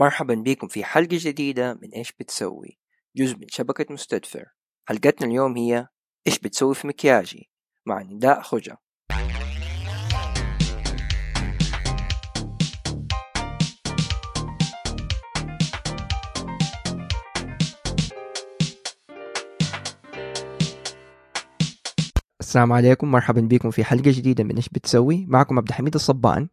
مرحبا بكم في حلقة جديدة من إيش بتسوي؟ جزء من شبكة مستدفر. حلقتنا اليوم هي إيش بتسوي في مكياجي؟ مع نداء خجة السلام عليكم. مرحبا بكم في حلقة جديدة من إيش بتسوي؟ معكم عبد الحميد الصبان.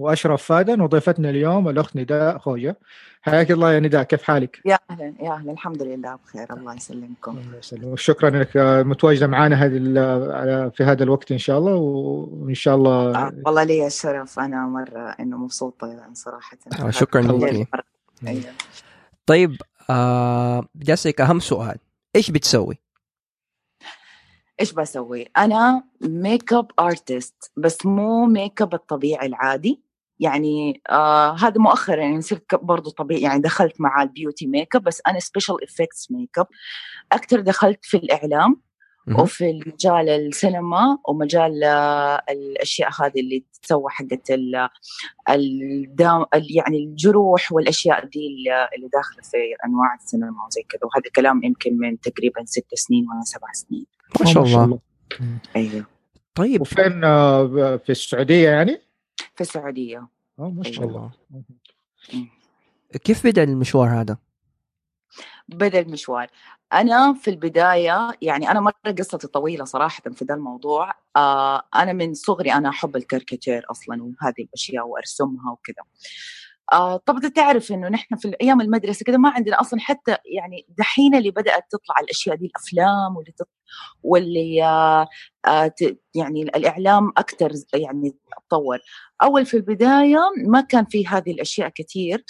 وأشرف فادن وضيفتنا اليوم الأخت نداء خوجة. حياك الله يا نداء كيف حالك؟ يا أهلا يا أهلا. الحمد لله بخير. الله يسلمكم. الله يسلمك. شكرا انك متواجدة معنا هذه في هذا الوقت إن شاء الله وإن شاء الله آه والله لي الشرف أنا مرة إنه مبسوطة صراحة. آه شكرا لك. طيب آه بدي اسالك أهم سؤال. إيش بتسوي؟ إيش بسوي؟ أنا make up artist بس مو make up الطبيعي العادي. يعني آه هذا مؤخرا يعني صرت برضه طبيعي يعني دخلت مع ال beauty make up بس أنا special effects make up أكثر دخلت في الإعلام وفي مجال السينما ومجال آه، الأشياء هذه اللي تسوى حقت الدم يعني الجروح والأشياء دي اللي داخلة في أنواع السينما وزي كذا. وهذا كلام يمكن من تقريبا ست سنين ولا سبع سنين. ما شاء الله. أيوه. طيب. وفين آه، في السعودية يعني؟ في السعودية. آه ما شاء الله. كيف بدأ المشوار هذا؟ بدأ المشوار. أنا في البداية يعني أنا مرة قصتي طويلة صراحة في ذا الموضوع. آه أنا من صغري أنا أحب الكاريكاتير أصلا وهذه الأشياء وأرسمها وكذا. آه طبعا تعرف إنه نحن في أيام المدرسة كذا ما عندنا أصلا حتى يعني دحين اللي بدأت تطلع الأشياء دي الأفلام واللي تط... واللي آه آه يعني الإعلام أكثر يعني تطور. أول في البداية ما كان في هذه الأشياء كثير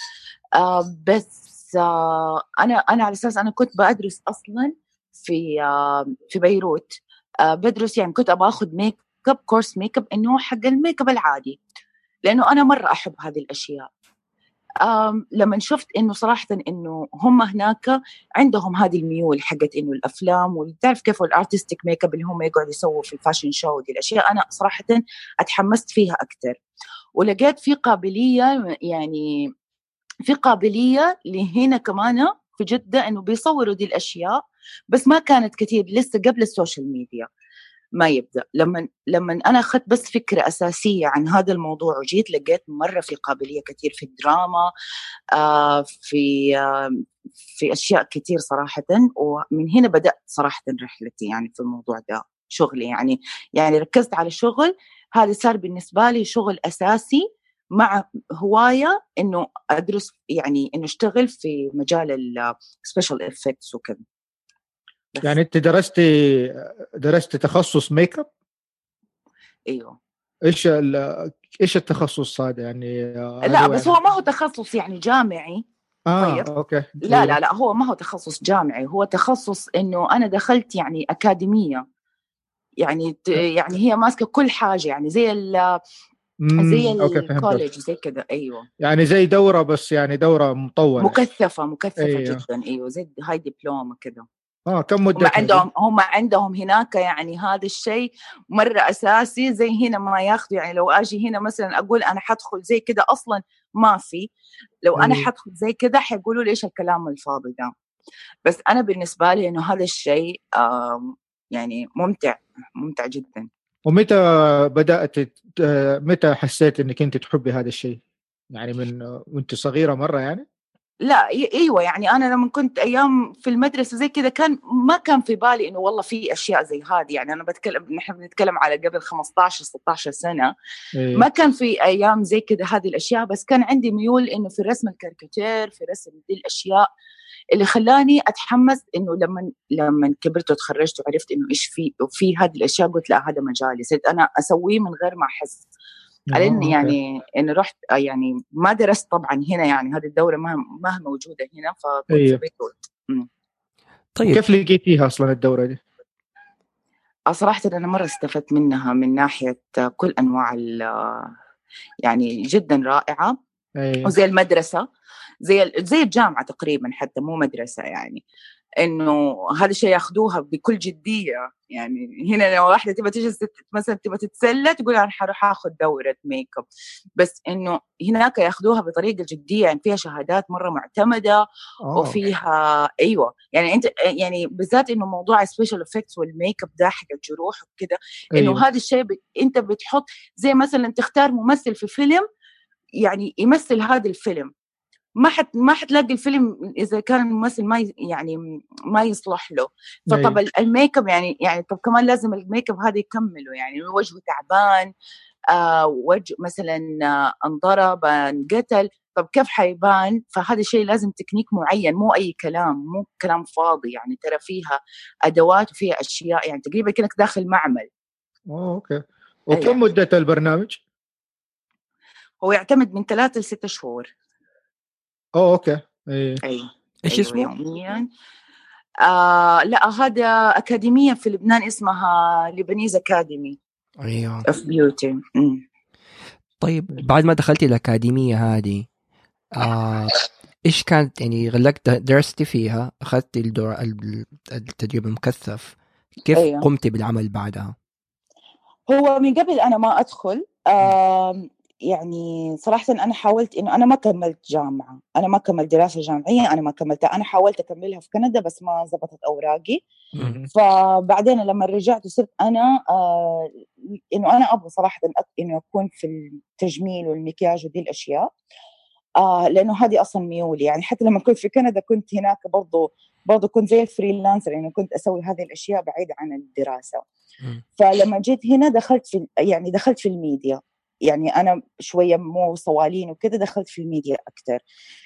آه بس آه أنا أنا على أساس أنا كنت بدرس أصلا في آه في بيروت. آه بدرس يعني كنت أبغى أخذ make up course make up إنه حق ال make up العادي لأنه أنا مرة أحب هذه الأشياء. لما شفت إنه صراحة إنه هم هناك عندهم هذه الميول حقت إنه الأفلام وتعرف كيف ال artistic make up اللي هم يقعدوا يسووا في ال fashion show دي الأشياء أنا صراحة أتحمست فيها أكثر ولقيت في قابلية يعني في قابلية لهنا كمان في جدة إنه بيصوروا دي الأشياء بس ما كانت كثير لسه قبل ال social media. ما يبدأ. لما لما أنا أخذت بس فكرة أساسية عن هذا الموضوع وجيت لقيت مرة في قابلية كثير في الدراما آه في آه في أشياء كثير صراحة ومن هنا بدأت صراحة رحلتي يعني في الموضوع ده شغلي يعني يعني ركزت على شغل هذا صار بالنسبة لي شغل أساسي مع هواية إنه أدرس يعني إنه أشتغل في مجال ال special effects وكذا. يعني انت درستي درستي تخصص make up؟ أيوه. إيش إيش التخصص هذا يعني؟ لا بس يعني... هو ما هو تخصص يعني جامعي. آه طيب. أوكي. لا لا لا هو ما هو تخصص جامعي. هو تخصص إنه أنا دخلت يعني أكاديمية. يعني يعني هي ماسكة كل حاجة يعني زي ال زي ال college زي كذا. أيوه. يعني زي دورة بس يعني دورة مطولة. مكثفة مكثفة أيوه. جدا. أيوه زي هاي diploma كذا. آه كم مدة هم عندهم هم عندهم هناك يعني هذا الشيء مرة أساسي زي هنا ما ياخذوا. يعني لو أجي هنا مثلا أقول أنا حدخل زي كذا أصلا ما في. لو أنا حدخل زي كذا حيقولوا لي إيش الكلام الفاضي ده. بس أنا بالنسبة لي إنه هذا الشيء يعني ممتع ممتع جدا. ومتى بدأت متى حسيت إنك أنت تحبي هذا الشيء؟ يعني من وأنت صغيرة مرة يعني؟ لا إيوه يعني أنا لما كنت أيام في المدرسة زي كذا كان ما كان في بالي إنه والله في أشياء زي هذه. يعني أنا بتكلم نحن بنتكلم على قبل 15 16 سنة. إيه. ما كان في أيام زي كذا هذه الأشياء بس كان عندي ميول إنه في رسم الكاريكاتير في رسم دي الأشياء اللي خلاني أتحمس إنه لما لما كبرت وتخرجت وعرفت إنه إيش في وفي هذه الأشياء قلت لا هذا مجالي. صرت أنا أسويه من غير ما أحس. على اني يعني اني رحت آه، يعني ما درست طبعا هنا يعني هذه الدورة ما ما موجودة هنا فكنت أيوه. في بيروت طيب كيف لقيتيها أصلا الدورة دي؟ آه، صراحة أنا مرة استفدت منها من ناحية كل أنواع يعني جدا رائعة أيوه. وزي المدرسة زي زي الجامعة تقريبا حتى مو مدرسة يعني إنه هذا الشيء ياخذوها بكل جدية يعني هنا لو واحدة تبغى تجلس مثلا تبغى تتسلى تقول أنا حروح آخذ دورة ميك اب بس إنه هناك ياخذوها بطريقة جدية يعني فيها شهادات مرة معتمدة أوه. وفيها أيوه يعني أنت يعني بالذات إنه موضوع ال special effects وال makeup ده حق الجروح وكذا إنه أيوه. هذا الشيء ب... أنت بتحط زي مثلا تختار ممثل في فيلم يعني يمثل هذا الفيلم ما حت ما حتلاقي الفيلم إذا كان الممثل ما يعني ما يصلح له فطب أيه. الميك اب يعني يعني طب كمان لازم الميك اب هذا يكمله يعني وجهه تعبان آه وجه مثلا آه انضرب انقتل طب كيف حيبان فهذا الشيء لازم تكنيك معين مو أي كلام مو كلام فاضي يعني ترى فيها أدوات وفيها أشياء يعني تقريبا كأنك داخل معمل أوه okay وكم أيه. مدة البرنامج؟ هو يعتمد من ثلاثة لستة شهور اوه okay. إيه. أيوه إيش أيوة اسمه؟ يوميا. آه لا هذا أكاديمية في لبنان اسمها Lebanese Academy أيوه. of Beauty طيب بعد ما دخلتي الأكاديمية هذه آه إيش كانت يعني غلقت درستي فيها؟ أخذتي الدور التدريب المكثف. كيف أيوه. قمتي بالعمل بعدها؟ هو من قبل أنا ما أدخل آه يعني صراحة أنا حاولت إنه أنا ما كملت جامعة أنا ما كملت دراسة جامعية أنا ما كملتها أنا حاولت أكملها في كندا بس ما زبطت أوراقي. فبعدين لما رجعت وصرت أنا آه إنه أنا أبغى صراحة إنه أكون في التجميل والمكياج ودي الأشياء. آه لأنه هذه أصلا ميولي يعني حتى لما كنت في كندا كنت هناك برضو برضو كنت زي ال freelancer يعني كنت أسوي هذه الأشياء بعيدة عن الدراسة. فلما جيت هنا دخلت في يعني دخلت في الميديا. يعني أنا شوية مو صوالين وكذا دخلت في الميديا أكثر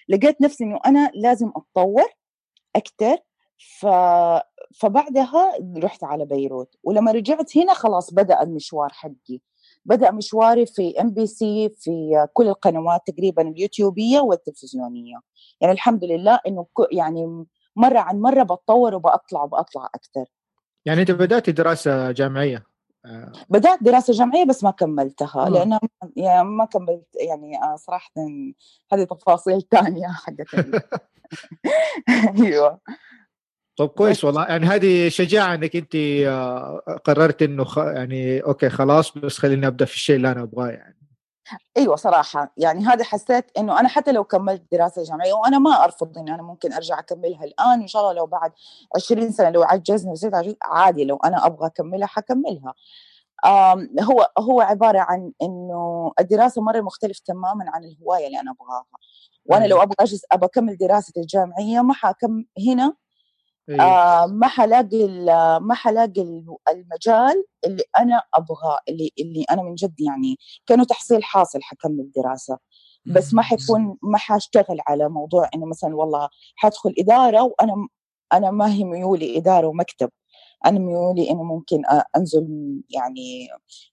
لقيت نفسي إنه أنا لازم أتطور أكثر ف... فبعدها رحت على بيروت. ولما رجعت هنا خلاص بدأ المشوار حقي. بدأ مشواري في MBC في كل القنوات تقريبا اليوتيوبية والتلفزيونية. يعني الحمد لله إنه يعني مرة عن مرة بتطور وبطلع وبطلع أكثر يعني أنت بدأت دراسة جامعية؟ بدأت دراسة جامعية بس ما كملتها لأن يعني ما كملت يعني آه، صراحة هذه تفاصيل ثانية حقت أيوه. طب كويس والله. يعني هذه شجاعة إنك أنت آه، قررت إنه خ... يعني أوكي خلاص بس خليني أبدأ في الشيء اللي أنا أبغاه يعني. إيوه صراحة يعني هذا حسيت إنه أنا حتى لو كملت دراسة جامعية وأنا ما أرفض إني أنا ممكن أرجع أكملها الآن إن شاء الله لو بعد 20 سنة لو عجزني وصرت عجز عادي لو أنا أبغى أكملها حكملها. هو هو عبارة عن إنه الدراسة مرة مختلف تماما عن الهواية اللي أنا أبغاها. وأنا لو أبغى أجلس أبغى أكمل دراستي الجامعية ما حكم هنا إيه. آه ما حلاقي ما حلاقي المجال اللي أنا أبغاه اللي اللي أنا من جد يعني كأنه تحصيل حاصل حكمل دراسه بس ما حيكون ما حأشتغل على موضوع إنه مثلا والله حادخل إدارة وأنا أنا ما هي ميولي إدارة ومكتب. أنا ميولي إنه ممكن أنزل يعني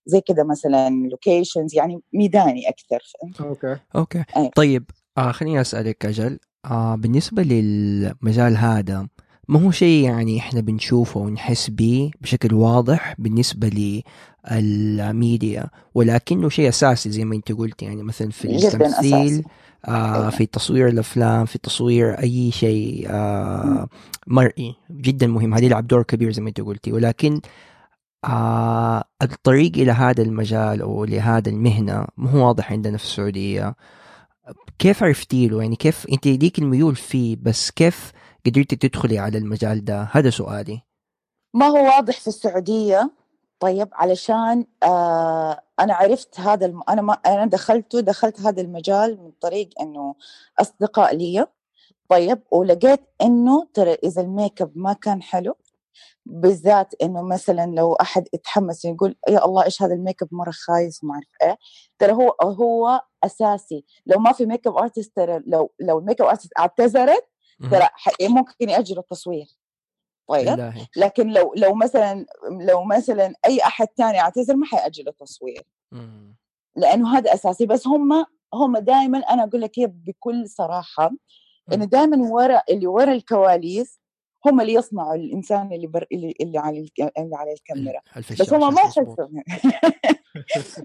زي كذا مثلا locations يعني ميداني أكثر أوكي. أوكي. أي. طيب آه خليني أسألك أجل. آه بالنسبة للمجال هذا ما هو شيء يعني إحنا بنشوفه ونحس به بشكل واضح بالنسبة للميديا ولكنه شيء أساسي زي ما أنت قلت. يعني مثلا في التمثيل آه أيوة. في تصوير الأفلام في تصوير أي شيء آه مرئي. جدا مهم. هذه يلعب دور كبير زي ما أنت قلتي. ولكن آه الطريق إلى هذا المجال أو لهذا المهنة مو هو واضح عندنا في السعودية. كيف عرفتي له؟ يعني كيف أنت ليك الميول فيه بس كيف قدرتي تدخلي على المجال ده؟ هذا سؤالي. ما هو واضح في السعودية؟ طيب علشان آه أنا عرفت هذا الم... أنا ما أنا دخلته دخلت هذا المجال من طريق إنه أصدقاء لي. طيب ولقيت إنه ترى إذا الميك أب ما كان حلو بالذات إنه مثلا لو أحد يتحمس يقول يا الله إيش هذا الميك أب؟ مرة خايس وما أعرف إيه. ترى هو هو أساسي. لو ما في makeup artist ترى لو لو ال makeup artist اعتذرت ترى ممكن يأجل التصوير. طيب. لكن لو لو مثلا لو مثلا أي أحد ثاني أعتذر ما حيأجل التصوير. لأنه هذا أساسي. بس هم هم دائما أنا أقول لك بكل صراحة إنه دائما ورا اللي ورا الكواليس هم اللي يصنعوا الإنسان اللي بر... اللي, اللي على اللي على الكاميرا. بس هم ما يحسوا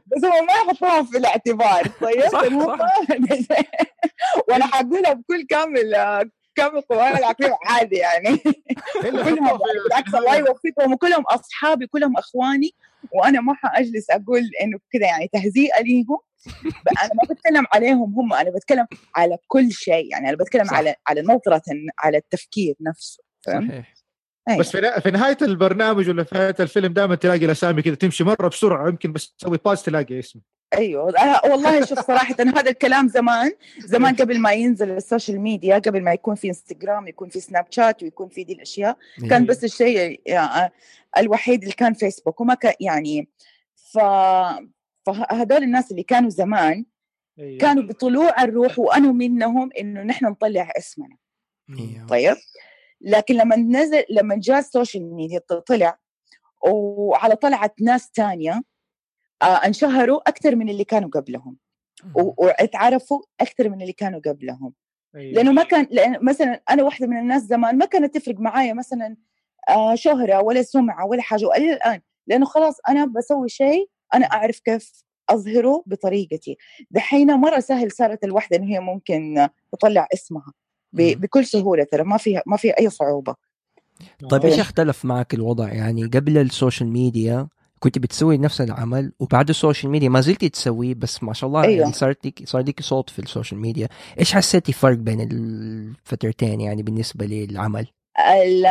بس هم ما يحطوهم في الاعتبار طيب؟ صح صح. وأنا حقولها بكل كامل كم والله العظيم؟ عادي يعني. كلهم يعني بالعكس الله يوفقهم. وكلهم أصحابي كلهم إخواني. وأنا ما حأجلس أقول إنه كذا يعني تهزيئه ليهم. أنا ما بتكلم عليهم هم أنا بتكلم على كل شيء يعني. أنا بتكلم صح. على على نظرة على التفكير نفسه؟ صحيح. أيوة. بس في في نهاية البرنامج ولا في نهاية الفيلم دائما تلاقي الأسامي كذا تمشي مرة بسرعة يمكن بس تسوي pause تلاقي اسمه. أيوه. أنا والله شوف صراحة هذا الكلام زمان زمان قبل ما ينزل ال social media قبل ما يكون في انستغرام يكون في Snapchat ويكون في دي الأشياء كان بس الشيء الوحيد اللي كان فيسبوك وما كان يعني ف فهذول الناس اللي كانوا زمان أيوة. كانوا بطلوع الروح وأنا منهم إنه نحن نطلع اسمنا. طيب؟ لكن لما نزل لما جاء السوشيال ميديا طلع وعلى طلعت ناس تانية آه انشهروا أكثر من اللي كانوا قبلهم واتعرفوا أكثر من اللي كانوا قبلهم أيوة. لأنه ما كان لأن مثلا أنا واحدة من الناس زمان ما كانت تفرق معايا مثلا آه شهرة ولا سمعة ولا حاجة وإلى الآن لأنه خلاص أنا بسوي شيء أنا أعرف كيف أظهره بطريقتي دحين مرة سهل صارت الوحده انه هي ممكن تطلع اسمها. بكل سهولة ترى ما فيها ما في أي صعوبة طيب إيه. إيش اختلف معك الوضع يعني قبل ال social media كنت بتسوي نفس العمل وبعد ال social media ما زلتي تسويه بس ما شاء الله أيوة. يعني صار لك صار لك صوت في ال social media إيش حسيتي فرق بين الفترتين يعني بالنسبة للعمل؟ ال-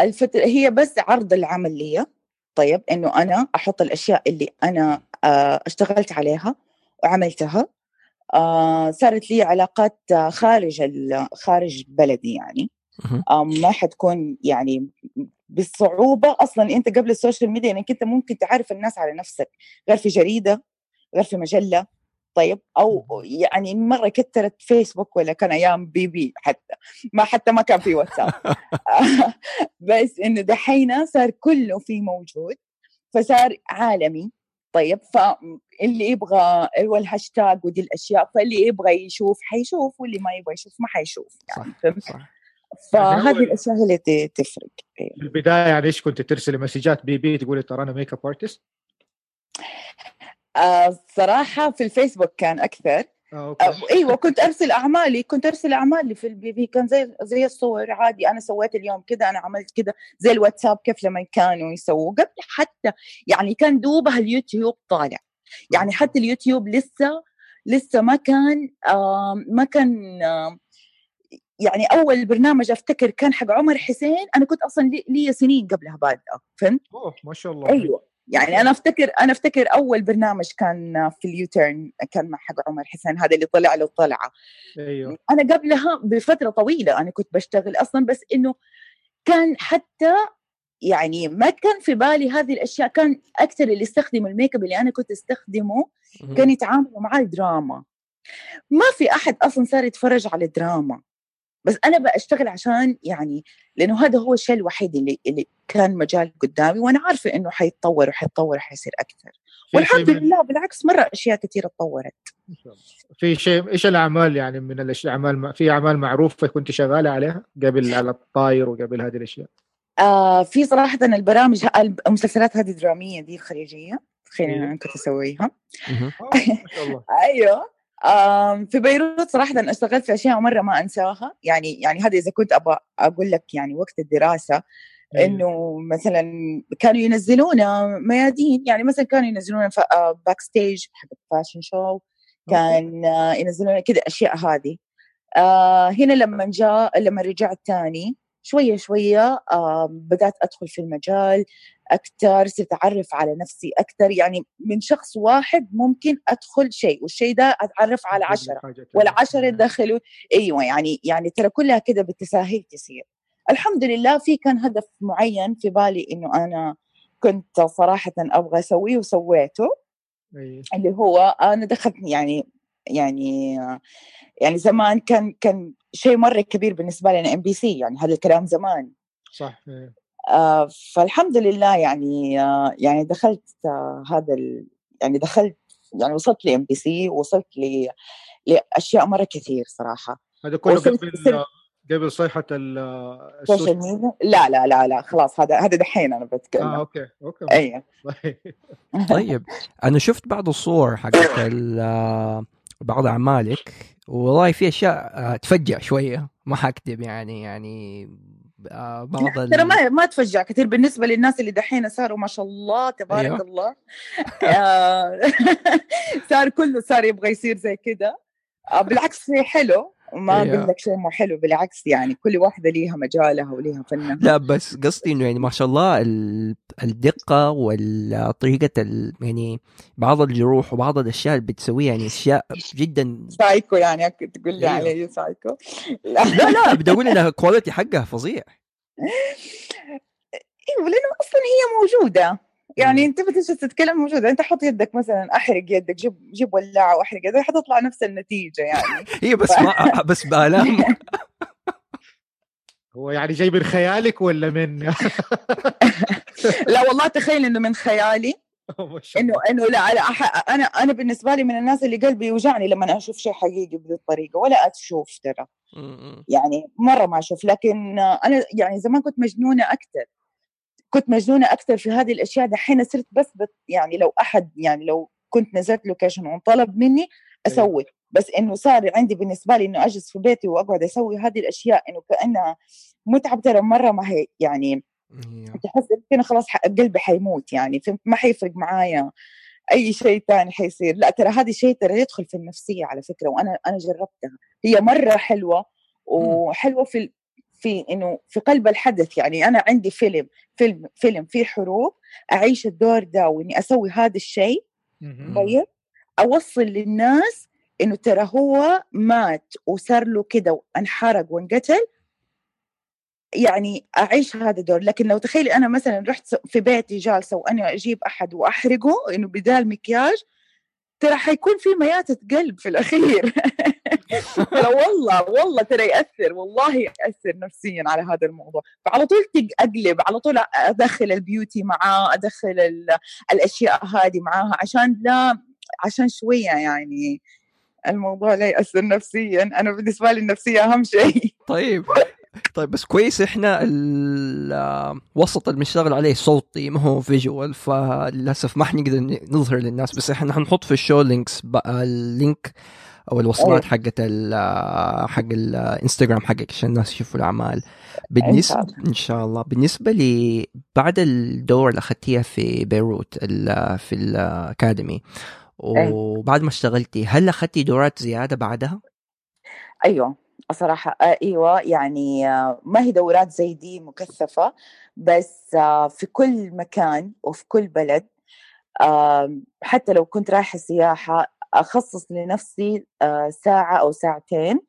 الفترة هي بس عرض العمل لي طيب إنه أنا أحط الأشياء اللي أنا آه، اشتغلت عليها وعملتها. آه، صارت لي علاقات آه، خارج خارج بلدي يعني. ما حتكون يعني بالصعوبة أصلا. أنت قبل ال social media أنك أنت ممكن تعرف الناس على نفسك غير في جريدة غير في مجلة. طيب؟ أو يعني مرة كترت فيسبوك ولا كان أيام BB حتى. ما حتى ما كان في واتساب. بس إنه دحين صار كله في موجود فصار عالمي. طيب؟ فاللي يبغى هو الهاشتاج ودي الأشياء فاللي يبغى يشوف حيشوف واللي ما يبغى يشوف ما حيشوف يعني. صح؟ صح. فهذه الأشياء هي اللي تفرق. إيه. في البداية يعني إيش كنت ترسلي مسجات BB تقولي ترى أنا makeup artist آه صراحة في الفيسبوك كان آه okay. آه أيوة كنت أرسل أعمالي كنت أرسل أعمالي في ال BB. كان زي زي الصور عادي. أنا سويت اليوم كذا أنا عملت كذا. زي الواتساب كيف لما كانوا يسووا قبل حتى يعني كان دوبها اليوتيوب طالع. يعني حتى اليوتيوب لسه لسه ما كان آه ما كان آه يعني أول برنامج أفتكر كان حق عمر حسين أنا كنت أصلا لي, لي سنين قبلها بادئه فهمت؟ أوه ما شاء الله. أيوه. يعني أنا أفتكر أنا أفتكر أول برنامج كان في ال UTURN كان مع حق عمر حسين هذا اللي طلع له طلعة. أيوه. أنا قبلها بفترة طويلة أنا كنت بشتغل أصلا بس إنه كان حتى يعني ما كان في بالي هذه الأشياء كان أكثر اللي يستخدموا الميك أب اللي أنا كنت أستخدمه. كان يتعاملوا مع الدراما. ما في أحد أصلا صار يتفرج على الدراما. بس أنا بشتغل عشان يعني لأنه هذا هو الشيء الوحيد اللي اللي كان مجال قدامي وأنا عارفة إنه حيتطور وحيتطور وحيصير أكثر والحمد لله بالعكس مرة أشياء كثيرة تطورت. في شيء إيش الأعمال يعني من الأعمال في أعمال معروفة كنت شغالة عليها قبل على الطاير وقبل هذه الأشياء آه في صراحة البرامج المسلسلات هذه الدراميه دي الخليجية أيوه. أنا كنت اسويها مهم. ما شاء الله أيوه في بيروت صراحة أنا اشتغلت في أشياء مرة ما أنساها. يعني يعني هذا إذا كنت أبغى أقول لك يعني وقت الدراسة أيوه. إنه مثلا كانوا ينزلونا ميادين. يعني مثلا كانوا ينزلونا backstage حق fashion show كان ينزلونا كذا أشياء هذه. آه هنا لما جاء لما رجعت تاني شوية شوية آه بدأت أدخل في المجال. أكثر صرت اعرف على نفسي أكثر يعني من شخص واحد ممكن أدخل شيء والشيء ده أتعرف على عشرة. والعشرة دخلوا. أيوه يعني يعني ترى كلها كده بالتساهيل تصير. الحمد لله في كان هدف معين في بالي إنه أنا كنت صراحة أبغى أسويه وسويته. أيوه. اللي هو أنا دخلت يعني يعني يعني زمان كان كان شيء مرة كبير بالنسبة لنا MBC يعني هذا الكلام زمان. صح. آه فالحمد لله يعني آه يعني دخلت آه هذا ال يعني دخلت يعني وصلت ل MBC وصلت ل لأشياء مرة كثير صراحة. هذا كله قبل قبل صيحة ال- social ال social media لا لا لا لا خلاص هذا هذا دحين أنا بتكلم. آه okay okay أيوه طيب. أنا شفت بعض الصور حقت ال- بعض أعمالك والله في أشياء آه، تفجع شوية ما حكذب يعني يعني آه، بعض ال... ترى ما ما تفجع كثير بالنسبة للناس اللي دحين صاروا ما شاء الله تبارك أيوه. الله. آه، صار كله صار يبغى يصير زي كده. آه، بالعكس حلو. وما. أقول لك شيء مو حلو بالعكس يعني كل واحدة ليها مجالها وليها فنها لا بس قصدي إنه يعني ما شاء الله ال- الدقة والطريقة ال- يعني بعض الجروح وبعض الأشياء اللي بتسويها يعني أشياء جدا سايكو يعني تقول لي. علي سايكو لا لا لا بدي أقول انها ال quality حقها فظيع أيوه لأنه أصلا هي موجودة يعني. أنت بتجي تتكلم موجوده أنت حط يدك مثلا أحرق يدك جيب جيب ولاعة وأحرق يدك حتطلع نفس النتيجة يعني. هي بس ما بس بآلام. هو يعني جاي من خيالك ولا من؟ لا والله تخيل إنه من خيالي إنه. إنه لا, لا أح- أنا أنا بالنسبة لي من الناس اللي قلبي يوجعني لما أنا أشوف شيء حقيقي بهذه الطريقة ولا أشوف ترى. يعني مرة ما أشوف لكن أنا يعني زمان كنت مجنونة أكثر كنت مجنونة أكثر في هذه الأشياء دحين صرت بس بت يعني لو أحد يعني لو كنت نزلت لوكيشن وانطلب مني أسوي. بس إنه صار عندي بالنسبة لي إنه أجلس في بيتي وأقعد أسوي هذه الأشياء إنه كأنها متعب ترى مرة ما هي يعني تحس كذا خلاص قلبي حيموت يعني فهمت ما حيفرق معايا أي شيء ثاني حيصير. لا ترى هذا الشيء ترى يدخل في النفسية على فكرة وأنا أنا جربتها. هي مرة حلوة وحلوة في في إنه في قلب الحدث يعني أنا عندي فيلم فيلم فيلم فيه حروب أعيش الدور ده وإني أسوي هذا الشيء. طيب؟ أوصل للناس إنه ترى هو مات وصار له كده وانحرق وانقتل. يعني أعيش هذا الدور. لكن لو تخيلي أنا مثلا رحت في بيتي جالسة وأنا أجيب أحد وأحرقه إنه بدال مكياج ترى حيكون في مياتة قلب في الأخير. ترى والله والله ترى يأثر والله يأثر نفسيا على هذا الموضوع. فعلى طول أقلب على طول أدخل البيوتي معاه أدخل ال- الأشياء هذه معاها عشان لا عشان شوية يعني الموضوع لا يأثر نفسيا. أنا بالنسبة لي النفسية أهم شيء. طيب طيب بس كويس إحنا الوسط اللي بنشتغل عليه صوتي ما هو visual فللأسف ما حنقدر نظهر للناس بس إحنا حنحط في ال show links بقى ال link أو الوصلات حقت ال- حق الانستغرام حقك عشان الناس يشوفوا الأعمال. بالنسبة. إن شاء الله. بالنسبة لي بعد الدور اللي أخذتيها في بيروت ال- في الاكاديمي وبعد ما اشتغلتي هل أخذتي دورات زيادة بعدها؟ أيوه. صراحة آه، أيوه. يعني آه، ما هي دورات زي دي مكثفة بس آه، في كل مكان وفي كل بلد حتى لو كنت رايحة سياحة أخصص لنفسي آه، ساعة أو ساعتين.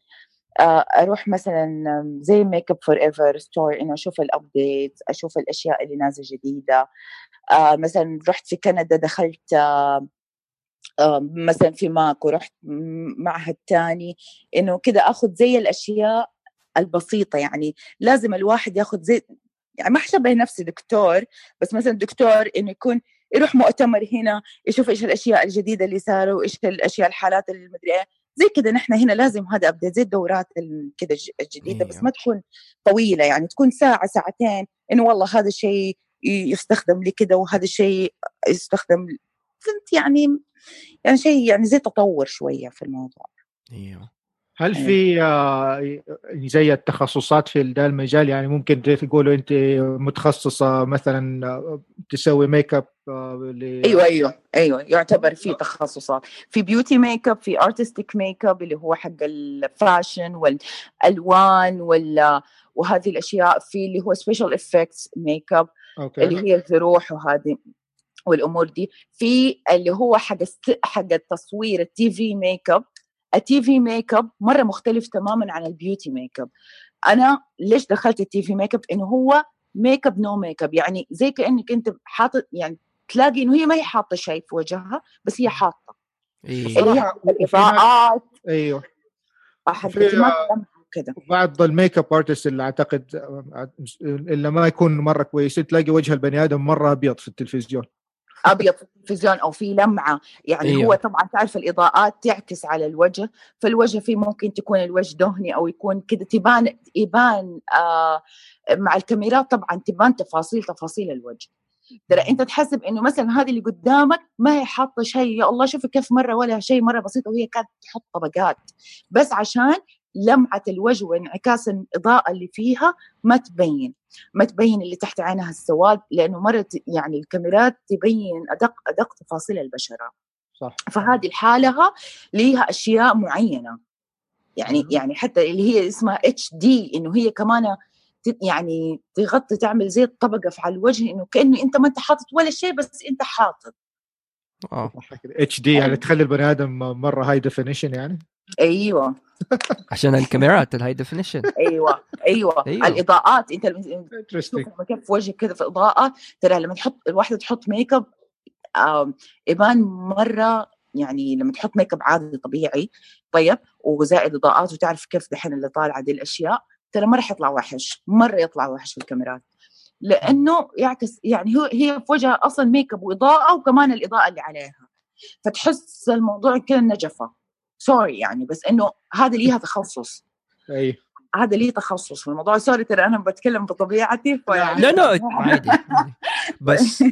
آه، أروح مثلا زي Make Up For Ever store إنه أشوف ال update أشوف الأشياء اللي نازلة جديدة. آه، مثلا رحت في كندا دخلت مثلا في MAC ورحت معهد تاني. إنه كده آخذ زي الأشياء البسيطة يعني. لازم الواحد ياخذ زي يعني ما حشبه نفسي دكتور بس مثلا دكتور إنه يكون يروح مؤتمر هنا يشوف إيش الأشياء الجديدة اللي صاروا وايش الأشياء الحالات اللي مدري إيه. زي كده نحن هنا لازم هذا update زي الدورات الج- الجديدة بس أيوه. ما تكون طويلة يعني تكون ساعة ساعتين إنه والله هذا الشيء يستخدم لكده وهذا الشيء يستخدم فهمت يعني يعني شيء يعني زي تطور شوية في الموضوع. إيوه. هل في آه، زي التخصصات في ده المجال؟ يعني ممكن تقولوا أنت متخصصة مثلا آه، تسوي ميك اب آه، أيوه أيوه أيوه يعتبر في تخصصات. في beauty makeup في artistic makeup اللي هو حق ال fashion والألوان وال وهذه الأشياء. في اللي هو special effects makeup اللي هي الجروح وهذه والأمور دي. في اللي هو حق حق التصوير ال TV makeup ال TV makeup مره مختلف تماما عن ال beauty makeup أنا ليش دخلت ال TV makeup انه هو makeup no makeup يعني زي كانك انت حاطط يعني تلاقي انه هي ما هي حاطه شيء في وجهها بس هي حاطه أيوه اللي هي صراحة الاضاءات أيوه كده بعض ال makeup artist اللي اعتقد آه، اللي ما يكون مره كويسين تلاقي وجه البني آدم مره ابيض في التلفزيون أبيض في التلفزيون أو في لمعة. يعني أيوه. هو طبعا تعرف الإضاءات تعكس على الوجه فالوجه فيه ممكن تكون الوجه دهني أو يكون كده تبان يبان آه مع الكاميرات طبعا تبان تفاصيل تفاصيل الوجه. ترى أنت تحسب إنه مثلا هذه اللي قدامك ما هي حاطة شيء يا الله شوفي كيف مرة ولا شيء مرة بسيطه وهي كانت تحط طبقات. بس عشان لمعة الوجه وانعكاس الإضاءة اللي فيها ما تبين. ما تبين اللي تحت عينها السواد لأنه مره يعني الكاميرات تبين أدق أدق تفاصيل البشرة. صح. فهذه لحالها ليها أشياء معينة. يعني يعني حتى اللي هي اسمها HD إنه هي كمان يعني تغطي تعمل زي الطبقه في على الوجه إنه كأنه أنت ما أنت حاطط ولا شيء بس أنت حاطط. HD يعني تخلي البني آدم مرة high definition يعني؟ أيوه. عشان الكاميرات ال high definition أيوه أيوه, أيوة. الإضاءات أنت لما كيف وجهك كذا في اضاءه ترى لما تحط الواحدة تحط ميك اب يبان مرة يعني لما تحط make up عادي طبيعي طيب وزائد اضاءات وتعرف كيف دحين اللي طالعه دي الأشياء ترى ما راح يطلع وحش مرة يطلع وحش في الكاميرات. لأنه يعكس يعني هو هي في وجهها أصلا make up وإضاءة وكمان الإضاءة اللي عليها. فتحس الموضوع كذا نجفة. sorry يعني بس إنه هذه ليها تخصص؟ أي. هذا لي تخصص في الموضوع؟ sorry ترى أنا بتكلم بطبيعتي فيعني لا لا عادي. بس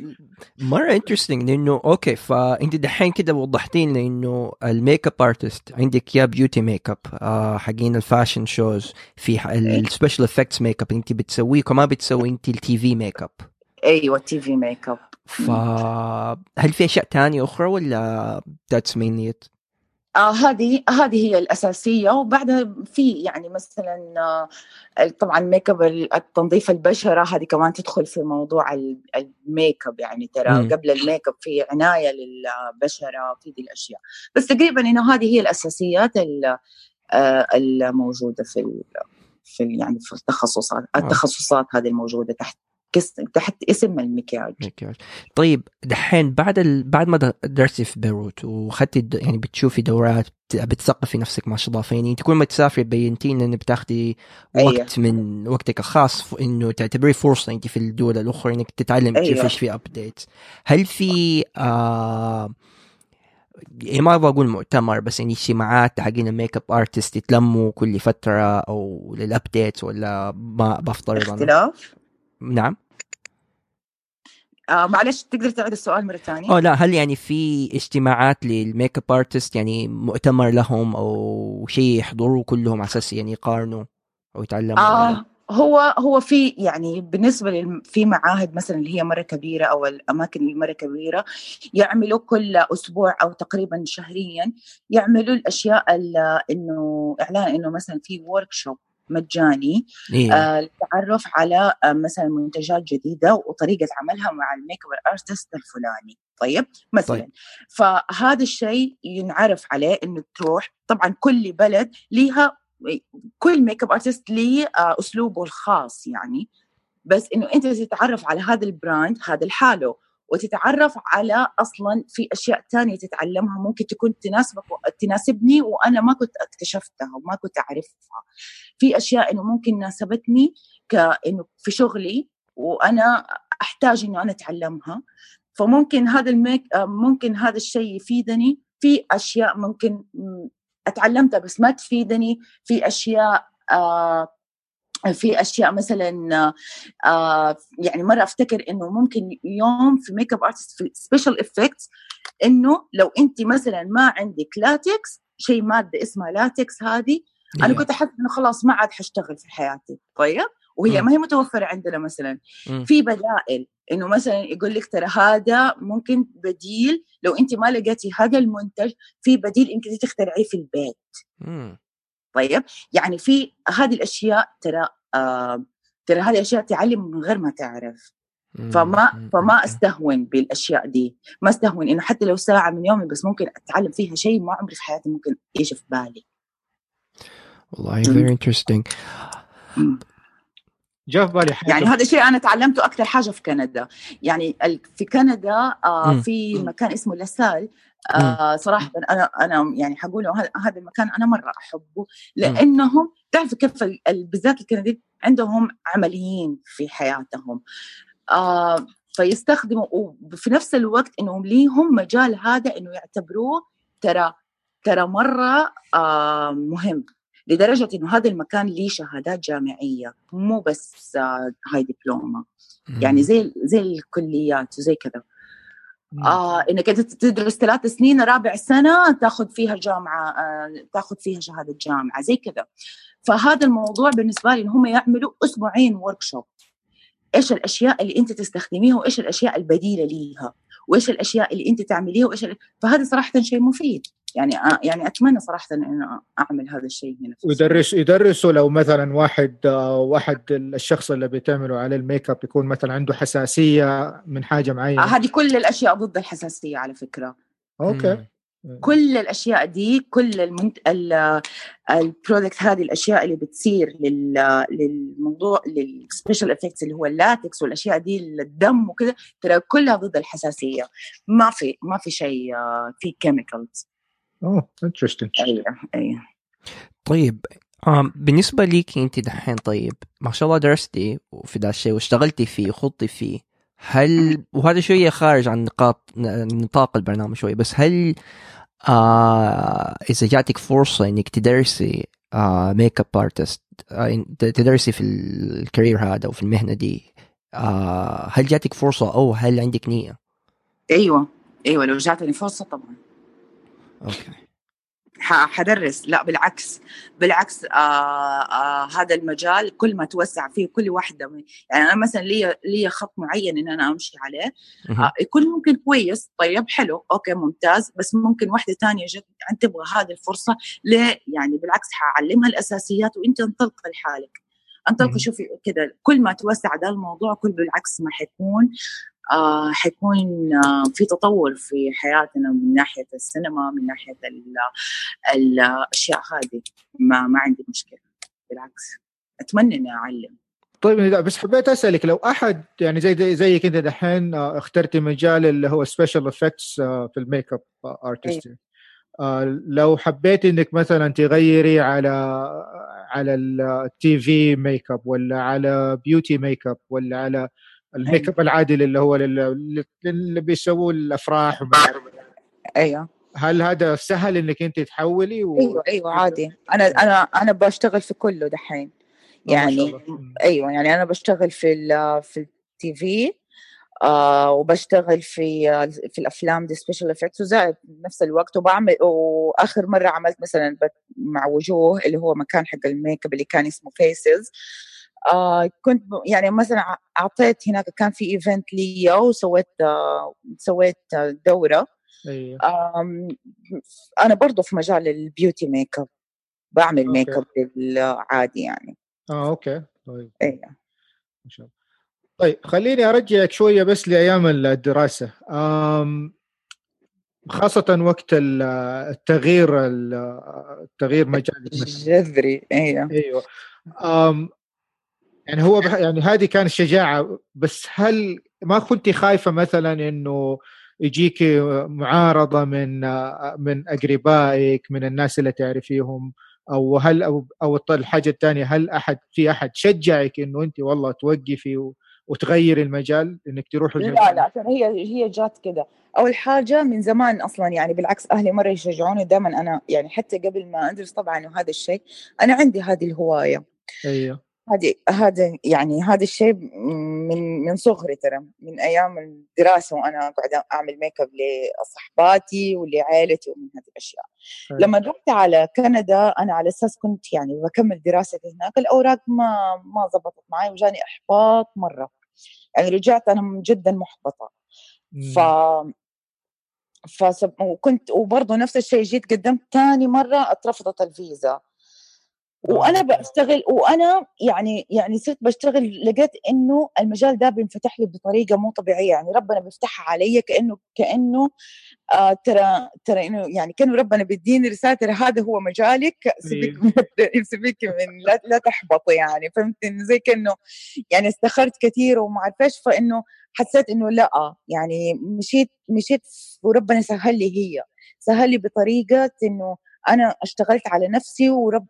مره interesting لأنه okay فانت دحين كده وضحتي لنا إنه ال make up artist عندك يا beauty make up آه حقين ال fashion shows في ال special effects make up أنت بتسويه كمان بتسوي أنت التي في ميك اب أيوه تي في ميك اب فهل في أشياء ثانية أخرى ولا that's mainly it؟ آه هذه هذه هي الأساسية وبعدها في يعني مثلا آه طبعا make up التنظيف البشرة هذه كمان تدخل في موضوع ال make up يعني ترى م. قبل ال make up في عناية للبشرة في دي الأشياء بس تقريبا إنه هذه هي الأساسيات آه الموجودة في في يعني في التخصصات آه. التخصصات هذه الموجودة تحت تحت اسم المكياج مكياج طيب دحين بعد ال... بعد ما درستي في بيروت واخذتي يعني بتشوفي دورات بتثقفي نفسك ما شاء الله فيعني انت كل ما تسافري بينتي إنك بتاخذي وقت أيه. من وقتك الخاص إنه تعتبري فرصة انت في الدول الأخرى إنك تتعلم أيه. كيف إيش في update هل في آه يعني ما أبغى أقول مؤتمر بس يعني اجتماعات حقين ال make up artist يتلموا كل فترة أو لل update ولا ما بفترض اختلاف؟ نعم آه معلش تقدر تعيد السؤال مرة ثانية؟ آه لا هل يعني في اجتماعات لل make up artist يعني مؤتمر لهم أو شيء يحضروا كلهم على أساس يعني يقارنوا أو يتعلموا آه هو هو في يعني بالنسبة في معاهد مثلا اللي هي مرة كبيرة أو الأماكن اللي مرة كبيرة يعملوا كل أسبوع أو تقريبا شهريا يعملوا الأشياء إنه إعلان إنه مثلا في workshop مجاني إيه. آه للتعرف على آه مثلا منتجات جديدة وطريقة عملها مع ال make up artist الفلاني طيب مثلا طيب. فهذا الشيء ينعرف عليه إنه تروح طبعا كل بلد ليها كل make up artist ليه آه أسلوبه الخاص يعني بس إنه أنت تتعرف على هذا ال brand هذا لحاله وتتعرف على أصلا في أشياء ثانية تتعلمها. ممكن تكون تناسبك تناسبني وأنا ما كنت اكتشفتها وما كنت أعرفها. في أشياء إنه ممكن ناسبتني كانه في شغلي وأنا أحتاج إنه أنا أتعلمها. فممكن هذا ال make ممكن هذا الشيء يفيدني. في أشياء ممكن أتعلمتها بس ما تفيدني. في أشياء آه في أشياء مثلا آه يعني مرة أفتكر إنه ممكن يوم في make up artist في special effects إنه لو أنت مثلا ما عندك لاتكس شيء مادة اسمها لاتكس هذه أنا كنت أحس إنه خلاص ما عاد حاشتغل في حياتي طيب؟ وهي ما هي متوفرة عندنا مثلا. في بدائل إنه مثلا يقول لك ترى هذا ممكن بديل لو أنت ما لقيتي هذا المنتج في بديل انت تخترعيه في البيت. طيب؟ يعني في هذه الأشياء ترى آه ترى هذه الأشياء تعلم من غير ما تعرف. فما فما أستهون بالأشياء دي. ما أستهون إنه حتى لو ساعة من يومي بس ممكن أتعلم فيها شيء ما عمري في حياتي ممكن يجي في بالي. والله very interesting جاء في بالي حاجة. يعني هذا الشيء أنا تعلمته أكثر حاجة في كندا. يعني في كندا آه في مكان اسمه لاسال آه صراحة أنا أنا يعني حقوله هذا المكان أنا مرة أحبه لأنهم تعرف كيف بالذات الكنديين عندهم عمليين في حياتهم آه فيستخدموا وفي نفس الوقت انهم ليهم مجال هذا إنه يعتبروه ترى ترى مرة آه مهم لدرجة إنه هذا المكان ليه شهادات جامعية مو بس هاي دبلومة يعني زي زي الكليات وزي كذا. آه إنك أنت تدرس ثلاث سنين رابع سنة تاخذ فيها جامعه آه تاخذ فيها شهادة جامعة زي كذا. فهذا الموضوع بالنسبة لي إن هم يعملوا أسبوعين ورك شوب إيش الأشياء اللي أنت تستخدميها وإيش الأشياء البديلة ليها؟ وإيش الأشياء اللي أنت تعمليها وإيش فهذا صراحة شيء مفيد. يعني يعني أتمنى صراحة إن أعمل هذا الشيء هنا ويدرس يدرسوا لو مثلا واحد آه، واحد الشخص اللي بيتعملوا عليه ال make up يكون مثلا عنده حساسية من حاجة معينة. آه هذه كل الأشياء ضد الحساسية على فكرة. okay. كل الأشياء دي كل المنت... ال product هذه الأشياء اللي بتصير لل... للموضوع لل special effects اللي هو اللاتكس والأشياء دي الدم وكذا ترى كلها ضد الحساسية. ما في ما في شيء آه، في chemicals oh interesting أيوه أيوه. طيب بالنسبة ليك أنت دحين طيب ما شاء الله درستي في ذا الشيء واشتغلتي فيه وخضتي فيه هل وهذا شوية خارج عن نقاط نطاق البرنامج شوي بس هل آه إذا جاتك فرصة إنك تدرسي آه make up artist آه تدرسي في ال career هذا وفي المهنة دي آه هل جاتك فرصة أو هل عندك نية؟ أيوة أيوة لو جاتني فرصة طبعا. حدرس. لا بالعكس. بالعكس آه آه هذا المجال كل ما توسع فيه كل واحدة يعني أنا مثلا لي لي خط معين إن أنا أمشي عليه آه يكون ممكن كويس. طيب حلو. أوكي ممتاز. بس ممكن واحدة ثانية جت تبغى هذه الفرصة ليه يعني بالعكس حاعلمها الأساسيات وأنت انطلقي لحالك. انطلقي شوفي كذا كل ما توسع ده الموضوع كل بالعكس ما حيكون آه حيكون آه في تطور في حياتنا من ناحية السينما من ناحية الأشياء هذه. ما ما عندي مشكلة. بالعكس. أتمنى إني أعلم. طيب بس حبيت أسألك لو أحد يعني زي زي كذا دحين آه، اخترتي مجال اللي هو special effects آه، في ال make up artist لو حبيت إنك مثلا تغيري على على ال TV make up ولا على beauty make up ولا على ال make up العادي اللي هو اللي بيسووه الأفراح وما أيوه. هل هذا سهل إنك أنت تحولي و... أيوه أيوه عادي. أنا أنا أنا بشتغل في كله دحين. يعني أيوه يعني أنا بشتغل في ال في ال TV آه وبشتغل في في الأفلام دي special effects وزائد نفس الوقت وبعمل وآخر مرة عملت مثلا مع وجوه اللي هو مكان حق الميك اب اللي كان اسمه Faces آه كنت يعني مثلا أعطيت هناك كان في event لي وسويت آه سويت دورة. أيوه. أنا برضو في مجال ال beauty makeup بعمل ميك اب العادي يعني. آه okay. طيب. أيوه ان شاء الله. طيب خليني أرجعك شوية بس لأيام الدراسة. أم خاصة وقت التغيير التغيير مجال جذري أيوه أيوه. أم يعني هو بح... يعني هذه كانت شجاعة بس هل ما كنت خايفة مثلا إنه يجيك معارضة من من أقربائك من الناس اللي تعرفيهم؟ أو هل أو أو الحاجة الثانية هل أحد في أحد شجعك إنه أنت والله توقفي وتغير المجال إنك تروح المجال؟ لا لا عشان هي هي جات كذا أول حاجة من زمان أصلا يعني بالعكس أهلي مرة يشجعوني دائما أنا يعني حتى قبل ما أدرس طبعا وهذا الشيء أنا عندي هذه الهواية. أيوه. هذه هذا يعني هذا الشيء من من صغري ترى من أيام الدراسة وأنا قاعدة أعمل ميك اب لصحباتي ولعائلتي ومن هذه الأشياء. لما رحت على كندا أنا على أساس كنت يعني بكمل دراستي هناك الأوراق ما ما ضبطت معي وجاني إحباط مرة. يعني رجعت أنا جدا محبطة. ف فسب... وكنت وبرضه نفس الشيء جيت قدمت ثاني مرة أترفضت الفيزا. وأنا بشتغل وأنا يعني يعني صرت بشتغل لقيت إنه المجال ده بينفتح لي بطريقة مو طبيعية. يعني ربنا بيفتحها علي كأنه كأنه آه ترى ترى إنه يعني كأنه ربنا بيديني رسالة ترى هذا هو مجالك سيبك من سيبك من لا, لا تحبطي يعني. فهمت إنه زي كأنه يعني استخرت كثير وما اعرف إيش فإنه حسيت إنه لا يعني مشيت مشيت وربنا سهل لي هي سهل لي بطريقة إنه أنا اشتغلت على نفسي ورب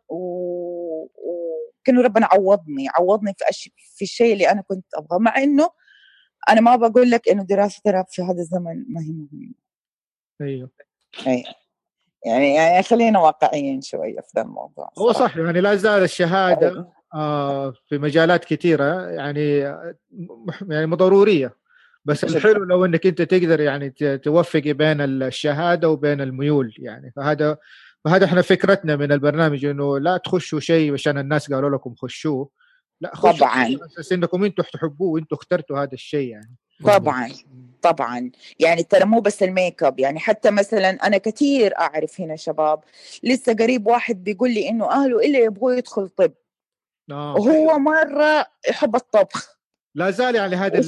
وكان ربنا عوضني عوضني في أش... في الشيء اللي أنا كنت أبغاه مع إنه أنا ما بقول لك إنه دراسة ترى في هذا الزمن ما هي مهمة. أيوه. أيوه يعني يعني خلينا واقعيين شوية في ذا الموضوع هو صح يعني لا زال الشهادة آه في مجالات كثيره يعني يعني ضروريه بس الحلو لو إنك أنت تقدر يعني توفقي بين الشهادة وبين الميول يعني. فهذا فهذا إحنا فكرتنا من البرنامج إنه لا تخشوا شيء عشان الناس قالوا لكم خشوه. لا خشوا طبعا. أساس إنكم أنتم تحبوه وأنتم اخترتوا هذا الشيء يعني. طبعا طبعا. يعني ترى مو بس الميك أب يعني حتى مثلا أنا كثير أعرف هنا شباب لسه قريب واحد بيقول لي إنه أهله إلا يبغوا يدخل طب. آه. وهو مرة يحب الطبخ. لا زال يعني هذا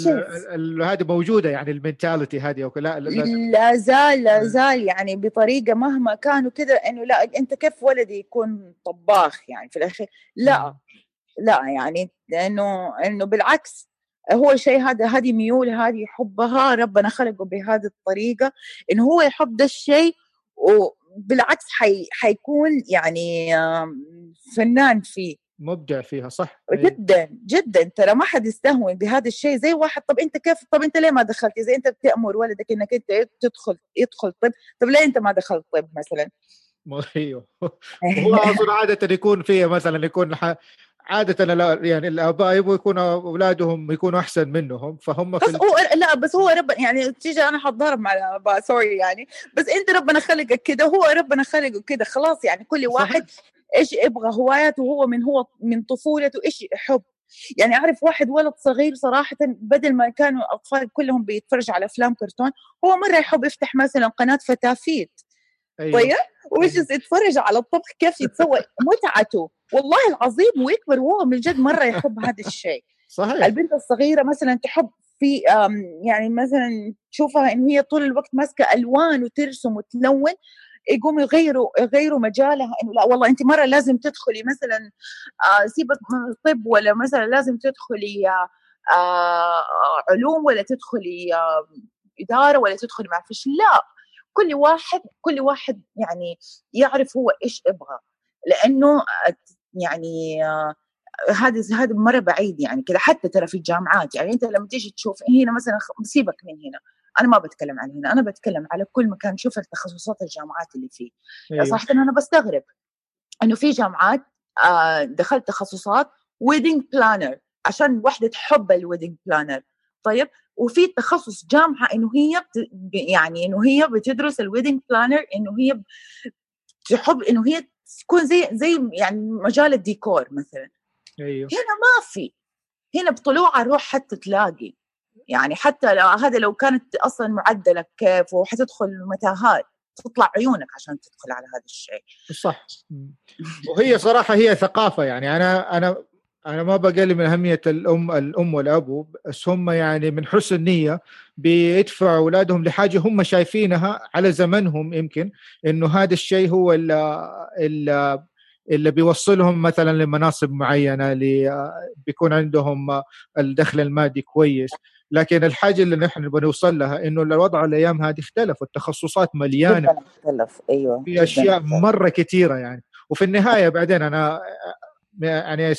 هذه موجودة يعني المنتاليتي هذه لا لا زال لا زال يعني بطريقة مهما كانوا كذا إنه لا أنت كيف ولدي يكون طباخ يعني في الأخير؟ لا لا يعني لأنه إنه بالعكس هو شيء هذا هذه ميول هذه يحبها ربنا خلقه بهذه الطريقة إنه هو يحب ده الشيء وبالعكس حي حيكون يعني فنان فيه. مبدع فيها صح؟ جدا جدا. ترى ما حد يستهون بهذا الشيء زي واحد. طب أنت كيف؟ طب أنت ليه ما دخلت؟ إذا أنت بتامر ولدك إنك أنت تدخل يدخل طب طب ليه أنت ما دخلت طب مثلا؟ أيوه. هو أصلا عادة يكون فيها مثلا يكون عادة يعني الآباء يبغوا يكونوا أولادهم يكونوا أحسن منهم. فهم بس في هو لا بس هو رب يعني تيجي أنا حتضارب مع الآباء sorry يعني. بس أنت ربنا خلقك كده وهو ربنا خلقه كده خلاص يعني. كل واحد صحيح. إيش يبغى هواياته هو من هو من طفولته إيش يحب يعني أعرف واحد ولد صغير صراحة بدل ما كانوا الأطفال كلهم بيتفرجوا على أفلام كرتون هو مرة يحب يفتح مثلا قناة فتافيت. أيوة. طيب؟ ويش أيوة. يتفرج على الطبخ كيف يتسوى متعته. والله العظيم ويكبر وهو من جد مرة يحب هذا الشيء. صحيح. البنت الصغيرة مثلا تحب في يعني مثلا تشوفها انه هي طول الوقت ماسكة ألوان وترسم وتلون. يقوموا يغيروا يغيروا مجالها إنه لا والله انت مرة لازم تدخلي مثلا آه سيبك من الطب ولا مثلا لازم تدخلي آه علوم ولا تدخلي آه إدارة ولا تدخلي ما فيش. لا كل واحد كل واحد يعني يعرف هو إيش يبغى. لأنه يعني آه هذا هذا مرة بعيد يعني كذا حتى ترى في الجامعات يعني أنت لما تيجي تشوف هنا مثلا سيبك من هنا. أنا ما بتكلم عن هنا أنا بتكلم على كل مكان شوف التخصصات الجامعات اللي فيه. أيوه. صراحة أنا بستغرب إنه في جامعات آه دخلت تخصصات wedding planner عشان وحدة تحب ال wedding planner طيب؟ وفي تخصص جامعة إنه هي بت... يعني إنه هي بتدرس ال wedding planner إنه هي تحب إنه هي تكون زي زي يعني مجال الديكور مثلا. أيوه. هنا ما في. هنا بطلوع روح حتى تلاقي. يعني حتى لو هذا لو كانت أصلا معدلك كيف وحتدخل متاهات تطلع عيونك عشان تدخل على هذا الشيء. صح. وهي صراحة هي ثقافة يعني. أنا أنا أنا ما بقلل من أهمية الأم الأم والابو بس هم يعني من حسن نيه بيدفعوا أولادهم لحاجة هم شايفينها على زمنهم يمكن إنه هذا الشيء هو اللي اللي بيوصلهم مثلا لمناصب معينة اللي بيكون عندهم الدخل المادي كويس. لكن الحاجة اللي نحن بنوصل لها إنه الوضع الأيام هذه اختلف التخصصات مليانة. اختلف. أيوه في أشياء مرة كثيره يعني. وفي النهاية بعدين أنا يعني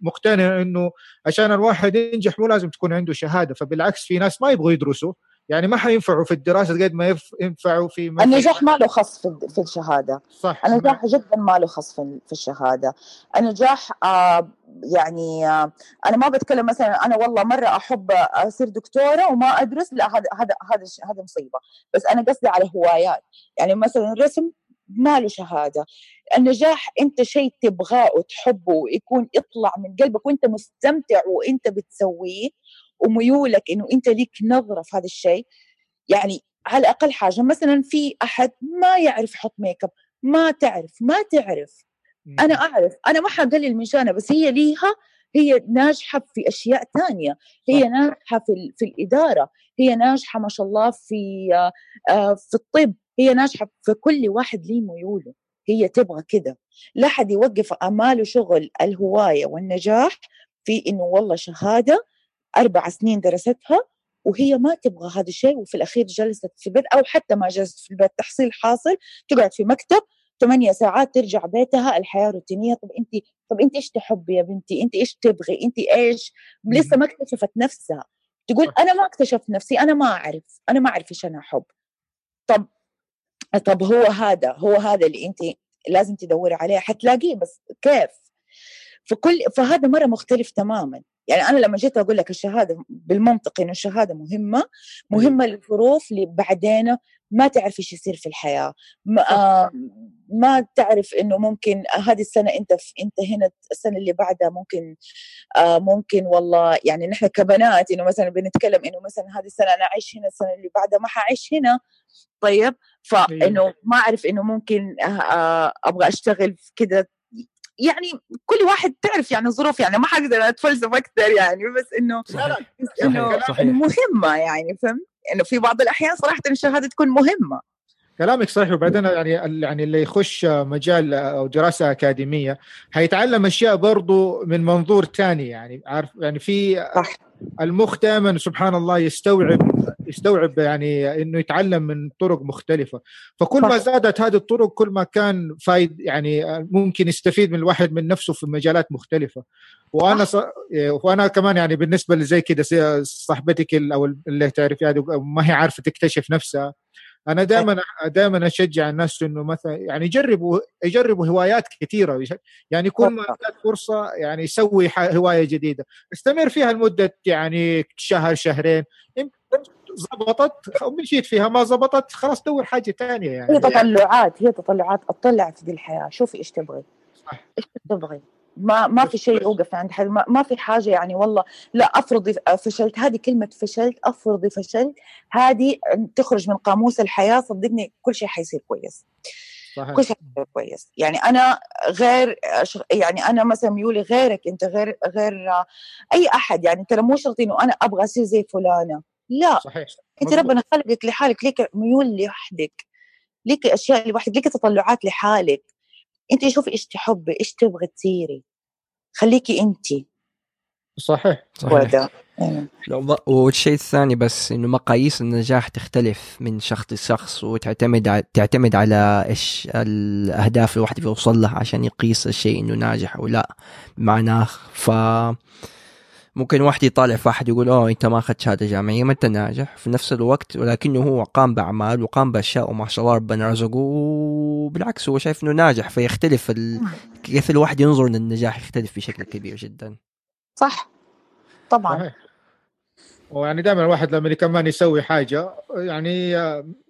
مقتنع إنه عشان الواحد ينجح مو لازم تكون عنده شهادة فبالعكس في ناس ما يبغوا يدرسوا. يعني ما حينفعوا في الدراسة قد ما ينفعوا في النجاح ما له خص في الشهادة. صح. النجاح جدا ما له خص في الشهادة. النجاح آه يعني آه أنا ما بتكلم مثلا أنا والله مرة أحب أصير دكتورة وما أدرس لا هذا هذا هذا هذا مصيبة. بس أنا قصدي على هوايات. يعني مثلا الرسم ما له شهادة. النجاح أنت شيء تبغاه وتحبه ويكون يطلع من قلبك وأنت مستمتع وأنت بتسويه وميولك إنه أنت ليك نظرة في هذا الشيء. يعني على أقل حاجة مثلا في أحد ما يعرف يحط ميك اب ما تعرف ما تعرف. أنا أعرف أنا ما حقلل من شانها بس هي ليها هي ناجحة في أشياء ثانية هي ناجحة في في الإدارة. هي ناجحة ما شاء الله في آه، في الطب. هي ناجحة في كل واحد ليه ميوله. هي تبغى كده. لا حد يوقف أماله شغل الهواية والنجاح في إنه والله شهادة أربع سنين درستها وهي ما تبغى هذا الشيء وفي الأخير جلست في البيت أو حتى ما جلست في البيت تحصيل حاصل تقعد في مكتب ثمانية ساعات ترجع بيتها الحياة روتينية. طب أنت طب أنت إيش تحبي يا بنتي؟ أنت إيش تبغي؟ أنت إيش؟ لسه ما اكتشفت نفسها. تقول أنا ما اكتشفت نفسي أنا ما أعرف أنا ما أعرف إيش أنا أحب. طب طب هو هذا هو هذا اللي أنت لازم تدوري عليه. حتلاقيه بس كيف؟ فكل فهذا مرة مختلف تماما. يعني أنا لما جيت أقول لك الشهادة بالمنطق إنه الشهادة مهمة مهمة للظروف اللي بعدين ما تعرف إيش يصير في الحياة. ما, آه ما تعرف إنه ممكن هذه السنة أنت في أنت هنا السنة اللي بعدها ممكن آه ممكن والله يعني نحن كبنات إنه مثلا بنتكلم إنه مثلا هذه السنة أنا اعيش هنا السنة اللي بعدها ما حعيش هنا. طيب فإنه ما أعرف إنه ممكن آه, آه، أبغى أشتغل كذا يعني كل واحد تعرف يعني ظروف يعني ما حقدر أتفلسف أكثر يعني بس إنه إنه مهمة يعني فهمت؟ إنه في بعض الأحيان صراحة الشهادة تكون مهمة. كلامك صحيح. وبعدين يعني يعني اللي يخش مجال أو دراسة أكاديمية حيتعلم أشياء برضو من منظور ثاني يعني عارف؟ يعني في صح. المخ دائما سبحان الله يستوعب يستوعب يعني إنه يتعلم من طرق مختلفة. فكل ما زادت هذه الطرق كل ما كان فايد يعني ممكن يستفيد من الواحد من نفسه في مجالات مختلفة. وأنا ص... وأنا كمان يعني بالنسبة لزي كده صاحبتك أو اللي تعرفي هذه ما هي عارفة تكتشف نفسها. أنا دائما دائما أشجع الناس إنه مثلا يعني يجربوا يجربوا هوايات كثيرة يعني كل ما جات فرصة يعني يسوي هواية جديدة. استمر فيها لمدة يعني شهر شهرين زبطت ومشيت فيها ما زبطت خلاص دور حاجة ثانية يعني. هي تطلعات هي تطلعات أطلع في دي الحياة شوفي إيش تبغي. صح. إيش تبغي. ما ما في شيء يوقف عند حد ما, ما في حاجة يعني والله. لا افرضي فشلت هذه كلمة فشلت افرضي فشلت هذه تخرج من قاموس الحياة صدقني كل شيء حيصير كويس. صحيح. كل شيء كويس. يعني أنا غير يعني أنا مثلا ميولي غيرك أنت غير غير أي أحد. يعني ترى مو شرط إنه أنا أبغى أصير زي فلانة. لا. صحيح. أنت ربنا خلقك لحالك ليك ميول لوحدك ليك أشياء لوحدك ليك تطلعات لحالك. انت شوفي إيش تحبي إيش تبغي تصيري. خليكي انت. صحيح. صحيح. إيه. والشيء الثاني بس إنه مقاييس النجاح تختلف من شخص لشخص وتعتمد على تعتمد على إيش الأهداف الواحد بيوصل لها عشان يقيس الشيء إنه ناجح أو لا. بمعناه ف ممكن واحد يطالع في واحد يقول أوه أنت ما أخذت شهادة جامعية ما أنت ناجح. في نفس الوقت ولكنه هو قام بأعمال وقام بأشياء وما شاء الله ربنا رزقه وبالعكس هو شايف إنه ناجح فيختلف ال... كيف الواحد ينظر للنجاح يختلف بشكل كبير جدا. صح. طبعا. صحيح. ويعني دائما الواحد لما كمان يسوي حاجة يعني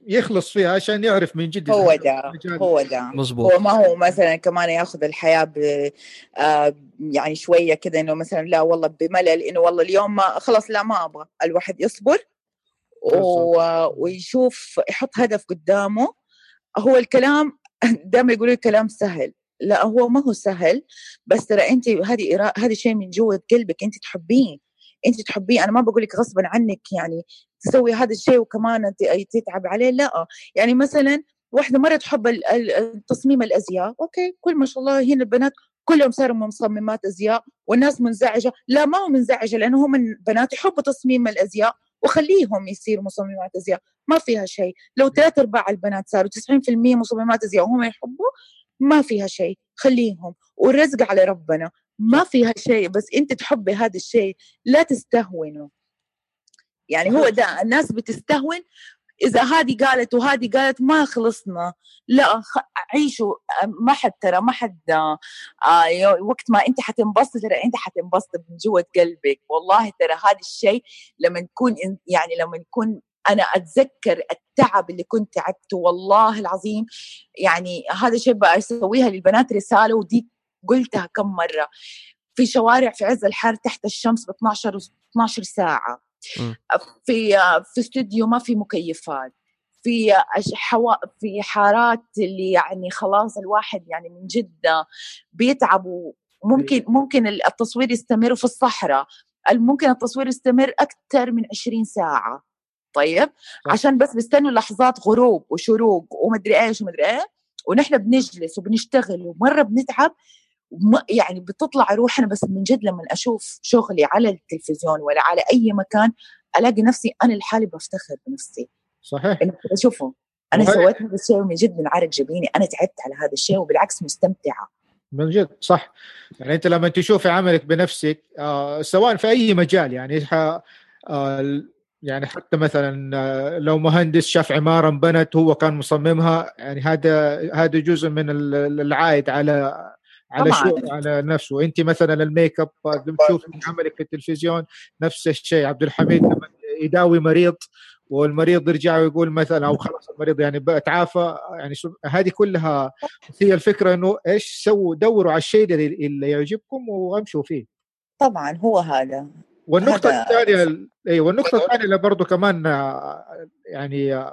يخلص فيها عشان يعرف من جد هو ده هو ده. مزبوط. هو ما هو مثلا كمان ياخذ الحياة ب آه يعني شوية كذا إنه مثلا لا والله بملل إنه والله اليوم ما خلاص لا ما أبغى الواحد يصبر و... ويشوف يحط هدف قدامه. هو الكلام دائما يقولوا الكلام سهل. لا هو ما هو سهل بس ترى انت هذه هذا شيء من جوة قلبك انت تحبيه. انت تحبيه. أنا ما بقول لك غصبا عنك يعني تسوي هذا الشيء وكمان انت تتعب عليه لا. يعني مثلا واحدة مرة تحب تصميم الأزياء أوكي كل ما شاء الله هنا البنات كلهم صاروا مصممات أزياء والناس منزعجة. لا ما هو منزعجة لأنه هم البنات يحبوا تصميم الأزياء وخليهم يصيروا مصممات أزياء. ما فيها شيء. لو ثلاث أرباع البنات صاروا 90% مصممات أزياء وهم يحبوا ما فيها شيء. خليهم. والرزق على ربنا. ما فيها شيء. بس أنت تحبي هذا الشيء. لا تستهونوا. يعني هو ده. الناس بتستهون. إذا هذه قالت وهذه قالت ما خلصنا. لا عيشوا ما حد ترى ما حد آه وقت ما أنت حتنبسط ترى أنت حتنبسط من جوة قلبك. والله ترى هذا الشيء لما نكون يعني لما نكون أنا أتذكر التعب اللي كنت تعبته. والله العظيم يعني هذا الشيء بسويها للبنات رسالة ودي قلتها كم مرة. في شوارع في عز الحر تحت الشمس ب 12 12 ساعه في في استوديو ما في مكيفات. في حوا في حارات اللي يعني خلاص الواحد يعني من جده بيتعب وممكن ممكن التصوير يستمر في الصحراء. ممكن التصوير يستمر أكثر من 20 ساعة. طيب؟ عشان بس بيستنوا لحظات غروب وشروق ومدري إيش ومدري إيه. ونحن بنجلس وبنشتغل ومرة بنتعب يعني بتطلع روحنا بس من جد لما أشوف شغلي على التلفزيون ولا على أي مكان ألاقي نفسي أنا لحالي بفتخر بنفسي. صحيح. اشوفه أنا سويت هذا الشيء من جد من عرق جبيني. أنا تعبت على هذا الشيء وبالعكس مستمتعة. من جد صح. يعني أنت لما تشوفي عملك بنفسك آه سواء في أي مجال يعني آه يعني حتى مثلا آه، لو مهندس شاف عمارة انبنت هو كان مصممها يعني هذا هذا جزء من العائد على على شو على نفسه. أنت مثلا الميك أب تشوف عملك في التلفزيون نفس الشيء. عبد الحميد لما يداوي مريض والمريض يرجع ويقول مثلا أو خلاص المريض يعني تعافى يعني هذه كلها هي الفكرة إنه إيش سووا دوروا على الشيء اللي يعجبكم وامشوا فيه. طبعا هو هذا. والنقطة الثانية أيوه والنقطة الثانية اللي برضه كمان يعني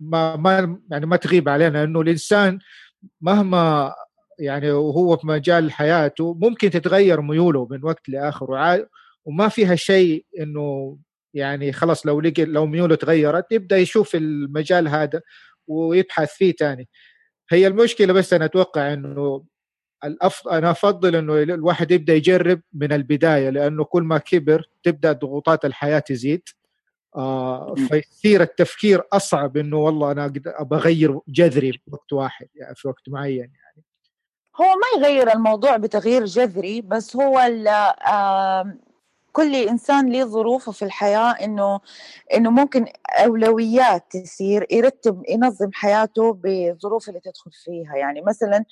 ما ما يعني ما تغيب علينا إنه الإنسان مهما يعني وهو في مجال حياته ممكن تتغير ميوله من وقت لآخر وما فيها شيء إنه يعني خلاص لو لقى لو ميوله تغيرت يبدأ يشوف المجال هذا ويبحث فيه ثاني هي المشكلة بس أنا أتوقع إنه الأفضل أنا أفضل إنه الواحد يبدأ يجرب من البداية لأنه كل ما كبر تبدأ ضغوطات الحياة تزيد. آه فيصير التفكير أصعب إنه والله أنا أبغى أغير جذري في وقت واحد يعني في وقت معين يعني. هو ما يغير الموضوع بتغيير جذري بس هو كل إنسان له ظروفه في الحياة إنه إنه ممكن أولويات تصير يرتب ينظم حياته بالظروف اللي تدخل فيها يعني مثلا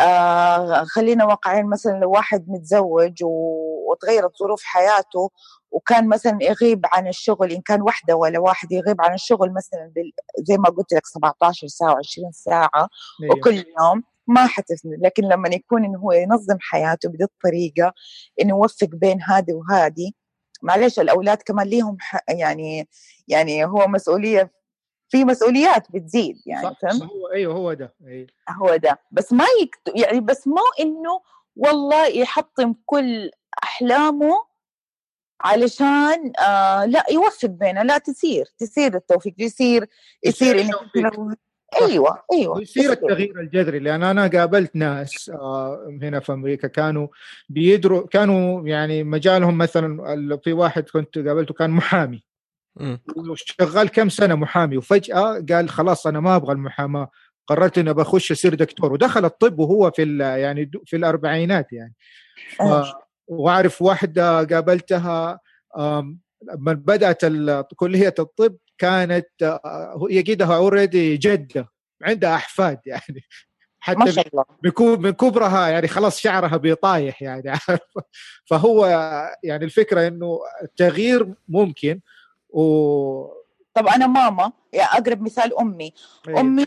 آه خلينا واقعين مثلا لو واحد متزوج وتغيرت ظروف حياته وكان مثلا يغيب عن الشغل إن كان وحدة ولا واحد يغيب عن الشغل مثلا زي ما قلت لك 17 ساعة و20 ساعة أيوه. وكل يوم ما حتسند لكن لما يكون إنه هو ينظم حياته بهذه الطريقة إنه يوفق بين هذه وهذه معلش الأولاد كمان ليهم يعني يعني هو مسؤولية في مسؤوليات بتزيد يعني فهمت؟ هو أيوه هو ده أيوه. هو ده بس ما يكتب يعني بس ما إنه والله يحطم كل أحلامه علشان آه لا يوفق بينها لا تصير تصير التوفيق يصير يصير انك أيوه أيوه يصير التغيير الجذري لأن أنا قابلت ناس آه، هنا في أمريكا كانوا بيدروا كانوا يعني مجالهم مثلا في واحد كنت قابلته كان محامي. وشغال كم سنة محامي وفجأة قال خلاص أنا ما أبغى المحاماة قررت إني بخش أصير دكتور. ودخل الطب وهو في يعني في الأربعينات يعني. وأعرف واحدة قابلتها لما بدأت كلية الطب كانت آه، يجدها اوريدي جدة عندها أحفاد يعني. حتى ما شاء الله. من كبرها يعني خلاص شعرها بيطايح يعني. فهو يعني الفكرة إنه التغيير ممكن و طب أنا ماما يعني أقرب مثال أمي. أيه. أمي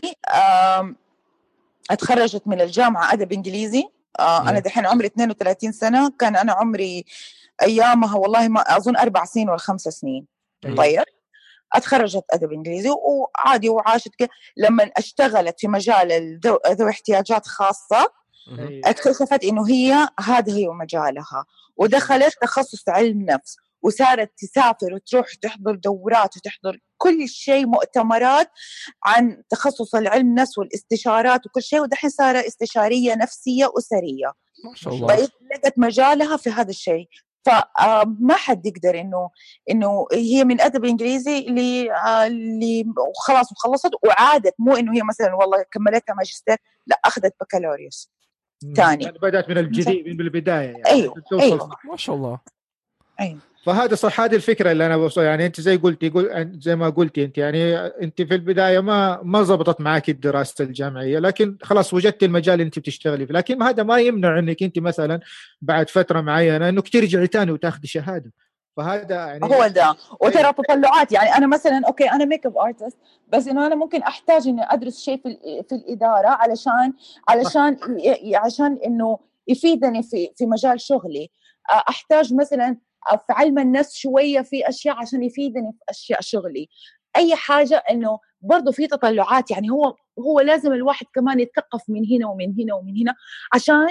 اتخرجت من الجامعة أدب إنجليزي. آه أنا إيه. دحين عمري 32 سنة. كان أنا عمري أيامها والله ما أظن أربع سنين ولا خمس سنين. طيب. أتخرجت أدب إنجليزي وعادي وعاشت كده لما أشتغلت في مجال ذوي احتياجات خاصة أيه. اكتشفت إنه هي هذا هي مجالها. ودخلت تخصص علم نفس وصارت تسافر وتروح تحضر دورات وتحضر كل شيء مؤتمرات عن تخصص العلم نفس والاستشارات وكل شيء ودحين صار استشارية نفسية أسرية. ما شاء الله. لقت مجالها في هذا الشيء. فما حد يقدر إنه إنه هي من أدب إنجليزي اللي خلاص وخلصت وعادت مو إنه هي مثلا والله كملتها ماجستير لا أخذت بكالوريوس ثاني. يعني بدأت من الجديد من البداية يعني أيوه أيوه. ما شاء الله. أيوه. فهذا صح هذه الفكرة اللي أنا بوصل يعني أنت زي قلتي زي ما قلتي أنت يعني أنت في البداية ما ما زبطت معك الدراسة الجامعية لكن خلاص وجدت المجال اللي أنت بتشتغلي فيه لكن هذا ما يمنع أنك أنت مثلا بعد فترة معينة أنك ترجعي ثاني وتاخذي شهادة. فهذا يعني هو ده وترى تطلعات يعني أنا مثلا okay أنا makeup artist بس إنه أنا ممكن أحتاج إني أدرس شيء في في الإدارة علشان علشان عشان إنه يفيدني في في مجال شغلي. أحتاج مثلا في علم النفس شوية في أشياء عشان يفيدني في أشياء شغلي. أي حاجة إنه برضه في تطلعات يعني هو هو لازم الواحد كمان يتثقف من هنا ومن هنا ومن هنا عشان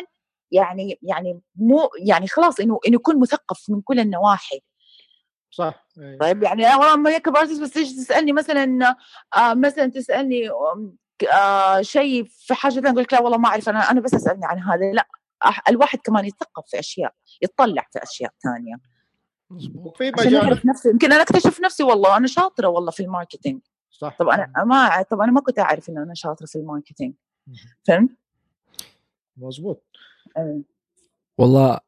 يعني يعني مو يعني خلاص إنه إنه يكون مثقف من كل النواحي. صح. أيه. طيب يعني أنا والله ما يكبر بس تيجي تسألني مثلا آه مثلا تسألني آه شيء في حاجة أقول لك لا والله ما أعرف أنا أنا بس أسألني عن هذا. لا الواحد كمان يتثقف في أشياء يتطلع في أشياء ثانية. وفي مجال نفسي يمكن أنا أكتشف نفسي والله أنا شاطرة والله في ال marketing. صح طب أنا ما طب أنا ما كنت أعرف انه أنا شاطرة في ال marketing. فهمت؟ مظبوط. أه. والله آه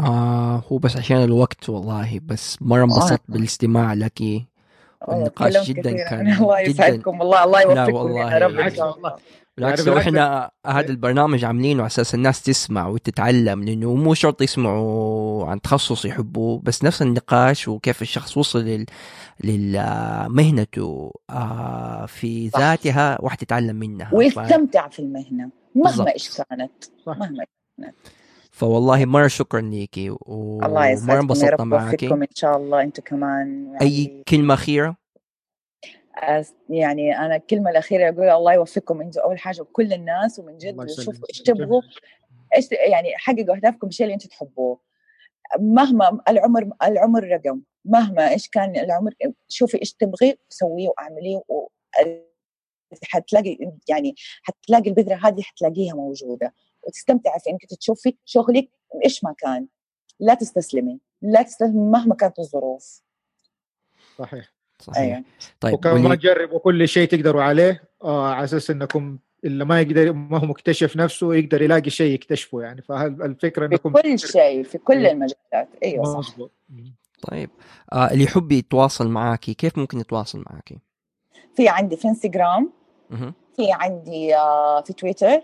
آه هو بس عشان الوقت والله بس مرة انبسطت بالاستماع لك. والنقاش جدا كان الله يسعدكم والله الله يوفقكم والله يا رب بالعكس والله بالعكس يعني لو بالعكس- إحنا هذا البرنامج عاملينه على أساس الناس تسمع وتتعلم لأنه مو شرط يسمعوا عن تخصص يحبوه بس نفس النقاش وكيف الشخص وصل لل... لمهنته آه في. ذاتها واحد يتعلم منها. ويستمتع في المهنة. مهما إيش كانت. مهما فوالله مرة شكرا ليكي و- الله ومرة يسعدكم انبسطنا يوفقكم إن شاء الله أنتم كمان يعني أي كلمة أخيرة؟ يعني أنا الكلمة الأخيرة أقول الله يوفقكم أنتم أول حاجة وكل الناس ومن جد. شوفوا إيش تبغوا إيش يعني حققوا أهدافكم بالشيء اللي أنتم تحبوه. مهما العمر العمر رقم مهما إيش كان العمر شوفي إيش تبغي سويه واعمليه و... حتلاقي يعني حتلاقي البذرة هذه حتلاقيها موجودة. وتستمتعي في إنك تشوفي شغلك إيش ما كان. لا تستسلمي لا تستسلمي مهما كانت الظروف. صحيح. صحيح. أيوه. طيب وكمان واللي... جربوا كل شيء تقدروا عليه آه على أساس إنكم اللي ما يقدر ما هو مكتشف نفسه يقدر يلاقي شيء يكتشفه يعني. فالفكرة في إنكم كل شيء في كل إيه. المجالات. أيوه صح. مظبوط طيب آه اللي يحب يتواصل معاكي كيف ممكن يتواصل معاكي؟ في عندي في إنستغرام. في عندي آه، في تويتر.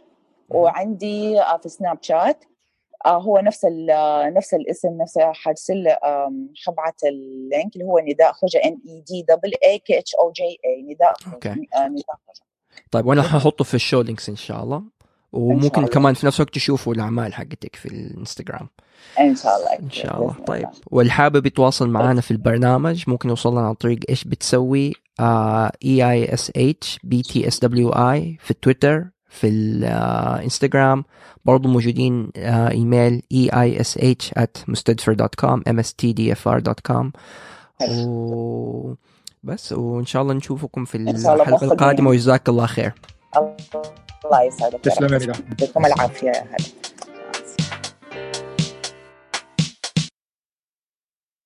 وعندي آه، في سناب شات آه، هو نفس آه، نفس الاسم نفس حرسل آم، حبعت ال link اللي هو نداء خوجة N E D double A K H O J A نداء خوجة. طيب وأنا ححطه في ال show links إن شاء الله. وممكن الله. كمان في نفس الوقت تشوفوا الأعمال حقتك في الإنستغرام. إن شاء الله. إن شاء الله. طيب والحابب يتواصل معنا في البرنامج ممكن يوصل لنا عن طريق إيش بتسوي E I S H B T S W I في التويتر في الانستغرام برضو موجودين آه، إيميل اي اي اس اتش at mustadfir.com mstdfr.com و بس وإن شاء الله نشوفكم في الحلقة. القادمة وجزاك الله خير الله يسعدك. تسلم. يعطيكم العافية يا هلا